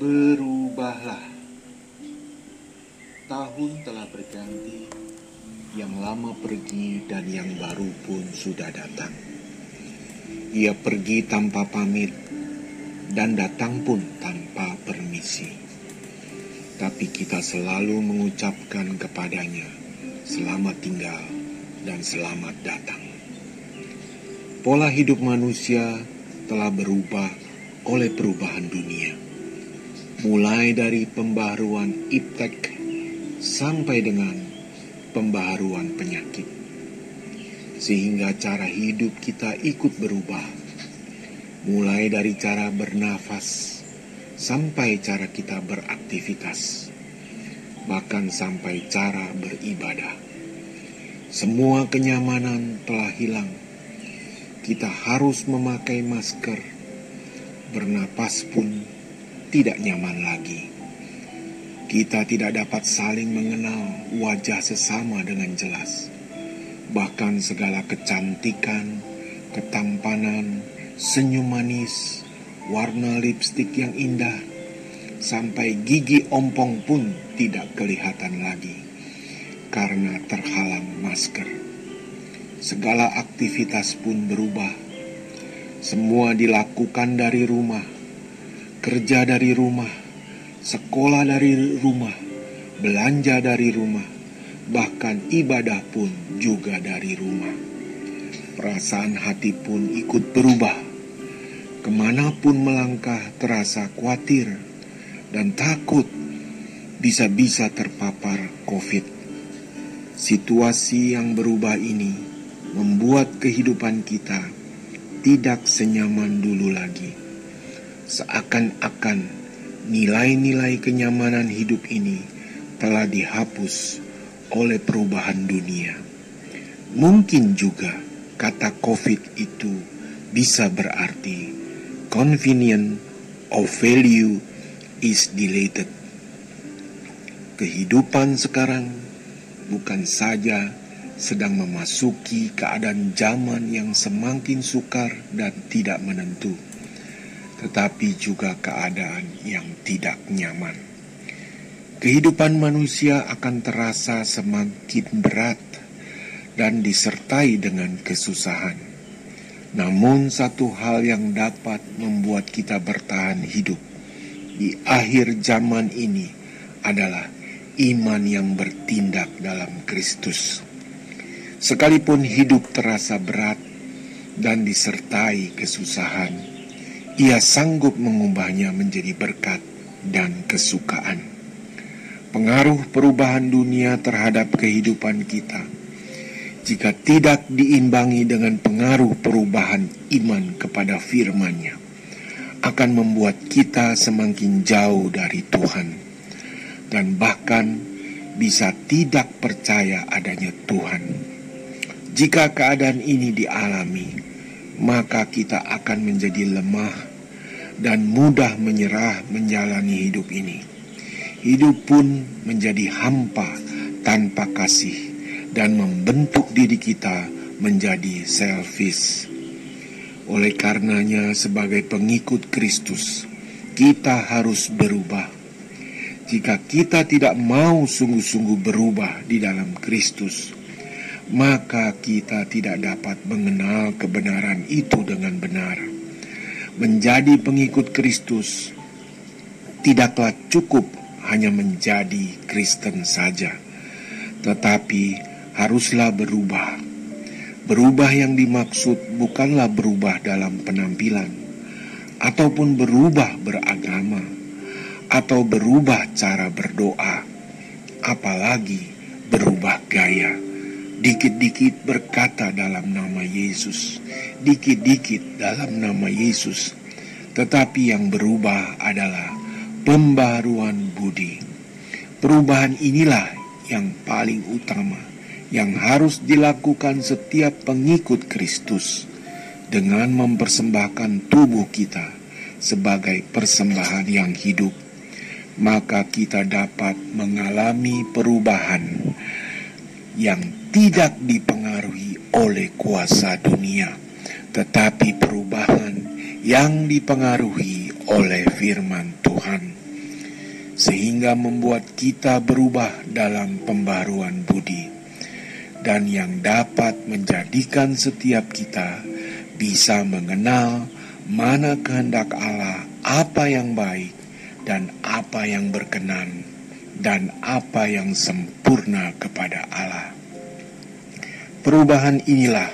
Berubahlah. Tahun telah berganti, yang lama pergi dan yang baru pun sudah datang. Ia pergi tanpa pamit dan datang pun tanpa permisi. Tapi kita selalu mengucapkan kepadanya, selamat tinggal dan selamat datang. Pola hidup manusia telah berubah oleh perubahan dunia Mulai dari pembaruan iptek sampai dengan pembaharuan penyakit. Sehingga cara hidup kita ikut berubah. Mulai dari cara bernafas sampai cara kita beraktivitas. Bahkan sampai cara beribadah. Semua kenyamanan telah hilang. Kita harus memakai masker. Bernapas pun tidak nyaman lagi kita tidak dapat saling mengenal wajah sesama dengan jelas. Bahkan segala kecantikan, ketampanan, senyum manis, warna lipstik yang indah, sampai gigi ompong pun tidak kelihatan lagi karena terhalang masker. Segala aktivitas pun berubah. Semua dilakukan dari rumah, kerja dari rumah, sekolah dari rumah, belanja dari rumah, bahkan ibadah pun juga dari rumah. Perasaan hati pun ikut berubah. Ke mana pun melangkah terasa khawatir dan takut bisa-bisa terpapar COVID. Situasi yang berubah ini membuat kehidupan kita tidak senyaman dulu lagi. Seakan-akan nilai-nilai kenyamanan hidup ini telah dihapus oleh perubahan dunia. Mungkin juga kata COVID itu bisa berarti convenient of value is deleted. Kehidupan sekarang bukan saja sedang memasuki keadaan zaman yang semakin sukar dan tidak menentu tetapi juga keadaan yang tidak nyaman. Kehidupan manusia akan terasa semakin berat dan disertai dengan kesusahan. Namun, satu hal yang dapat membuat kita bertahan hidup di akhir zaman ini adalah iman yang bertindak dalam Kristus. Sekalipun hidup terasa berat dan disertai kesusahan, ia sanggup mengubahnya menjadi berkat dan kesukaan. Pengaruh perubahan dunia terhadap kehidupan kita, jika tidak diimbangi dengan pengaruh perubahan iman kepada firman-Nya, akan membuat kita semakin jauh dari Tuhan dan bahkan bisa tidak percaya adanya Tuhan. Jika keadaan ini dialami, maka kita akan menjadi lemah dan mudah menyerah menjalani hidup ini. Hidup pun menjadi hampa tanpa kasih dan membentuk diri kita menjadi selfish. Oleh karenanya sebagai pengikut Kristus, kita harus berubah. Jika kita tidak mau sungguh-sungguh berubah di dalam Kristus, maka kita tidak dapat mengenal kebenaran itu dengan benar menjadi pengikut Kristus tidaklah cukup hanya menjadi Kristen saja, tetapi haruslah berubah. Berubah yang dimaksud bukanlah berubah dalam penampilan, ataupun berubah beragama, atau berubah cara berdoa, apalagi berubah gaya dikit-dikit berkata dalam nama Yesus, dikit-dikit dalam nama Yesus, tetapi yang berubah adalah pembaruan budi. Perubahan inilah yang paling utama yang harus dilakukan setiap pengikut Kristus dengan mempersembahkan tubuh kita sebagai persembahan yang hidup, maka kita dapat mengalami perubahan yang tidak dipengaruhi oleh kuasa dunia, tetapi perubahan yang dipengaruhi oleh firman Tuhan. sehingga membuat kita berubah dalam pembaruan budi, dan yang dapat menjadikan setiap kita bisa mengenal mana kehendak Allah, apa yang baik, dan apa yang berkenan, dan apa yang sempurna kepada Allah. Perubahan inilah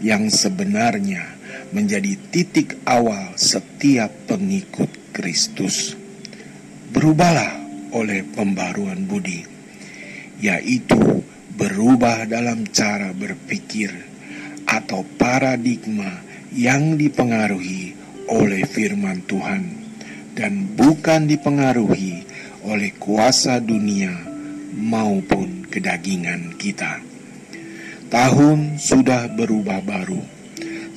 yang sebenarnya menjadi titik awal setiap pengikut Kristus berubahlah oleh pembaruan budi, yaitu berubah dalam cara berpikir atau paradigma yang dipengaruhi oleh firman Tuhan dan bukan dipengaruhi oleh kuasa dunia maupun kedagingan kita. Tahun sudah berubah baru.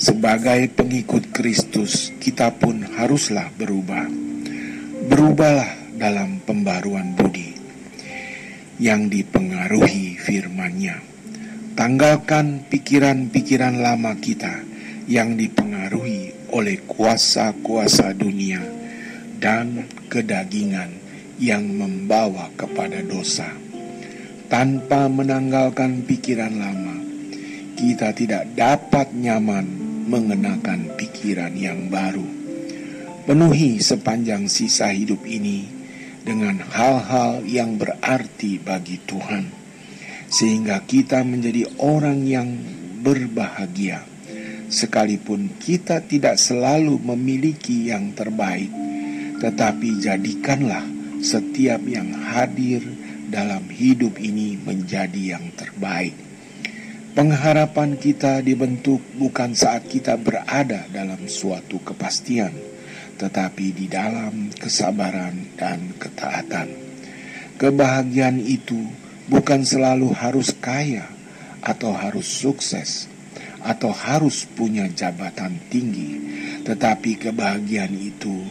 Sebagai pengikut Kristus, kita pun haruslah berubah. Berubahlah dalam pembaruan budi yang dipengaruhi firman-Nya. Tanggalkan pikiran-pikiran lama kita yang dipengaruhi oleh kuasa-kuasa dunia dan kedagingan yang membawa kepada dosa. Tanpa menanggalkan pikiran lama, kita tidak dapat nyaman mengenakan pikiran yang baru. Penuhi sepanjang sisa hidup ini dengan hal-hal yang berarti bagi Tuhan, sehingga kita menjadi orang yang berbahagia, sekalipun kita tidak selalu memiliki yang terbaik, tetapi jadikanlah setiap yang hadir dalam hidup ini menjadi yang terbaik. Pengharapan kita dibentuk bukan saat kita berada dalam suatu kepastian tetapi di dalam kesabaran dan ketaatan. Kebahagiaan itu bukan selalu harus kaya atau harus sukses atau harus punya jabatan tinggi, tetapi kebahagiaan itu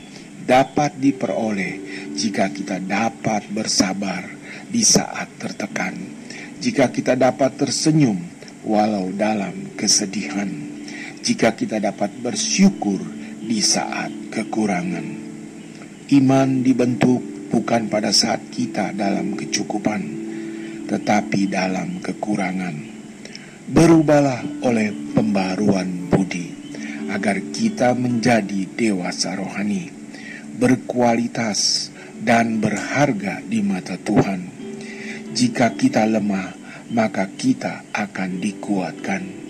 dapat diperoleh jika kita dapat bersabar di saat tertekan, jika kita dapat tersenyum walau dalam kesedihan, jika kita dapat bersyukur di saat kekurangan. Iman dibentuk bukan pada saat kita dalam kecukupan, tetapi dalam kekurangan. Berubahlah oleh pembaruan budi, agar kita menjadi dewasa rohani, berkualitas, dan berharga di mata Tuhan. Jika kita lemah, maka kita akan dikuatkan.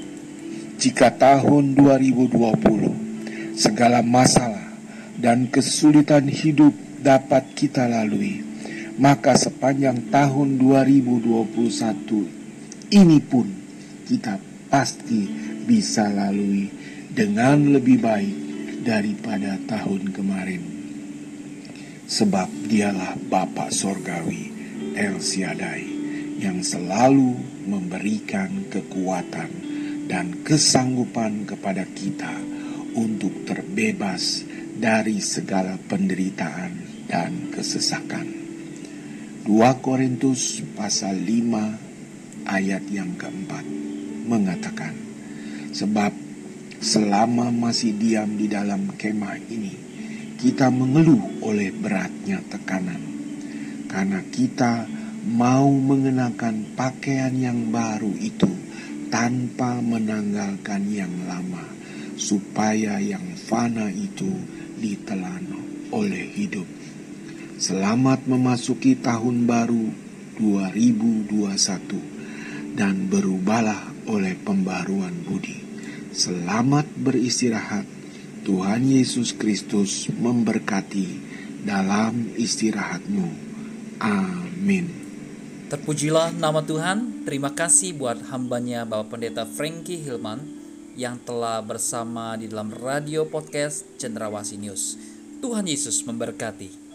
Jika tahun 2020 segala masalah dan kesulitan hidup dapat kita lalui, maka sepanjang tahun 2021 ini pun kita pasti bisa lalui dengan lebih baik daripada tahun kemarin. Sebab dialah Bapa Sorgawi El Siadai yang selalu memberikan kekuatan dan kesanggupan kepada kita untuk terbebas dari segala penderitaan dan kesesakan. 2 Korintus pasal 5 ayat yang keempat mengatakan, Sebab selama masih diam di dalam kemah ini, kita mengeluh oleh beratnya tekanan. Karena kita mau mengenakan pakaian yang baru itu tanpa menanggalkan yang lama supaya yang fana itu ditelan oleh hidup. Selamat memasuki tahun baru 2021 dan berubahlah oleh pembaruan budi. Selamat beristirahat. Tuhan Yesus Kristus memberkati dalam istirahatmu. Amin. Terpujilah nama Tuhan. Terima kasih buat hambanya Bapak Pendeta Frankie Hilman yang telah bersama di dalam radio podcast Cendrawasih News. Tuhan Yesus memberkati.